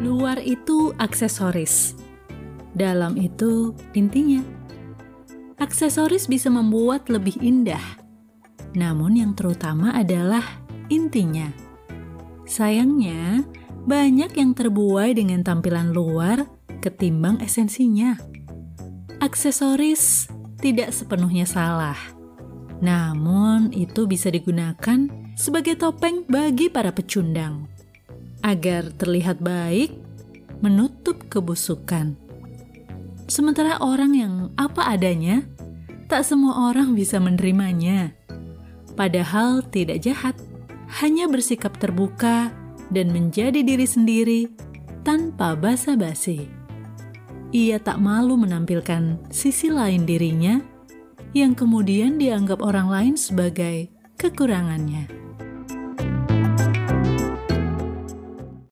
Luar itu aksesoris, dalam itu intinya. Aksesoris bisa membuat lebih indah, namun yang terutama adalah intinya. Sayangnya, banyak yang terbuai dengan tampilan luar ketimbang esensinya. Aksesoris tidak sepenuhnya salah, namun itu bisa digunakan sebagai topeng bagi para pecundang agar terlihat baik, menutup kebusukan. Sementara orang yang apa adanya, tak semua orang bisa menerimanya. Padahal tidak jahat, hanya bersikap terbuka dan menjadi diri sendiri tanpa basa-basi ia tak malu menampilkan sisi lain dirinya yang kemudian dianggap orang lain sebagai kekurangannya.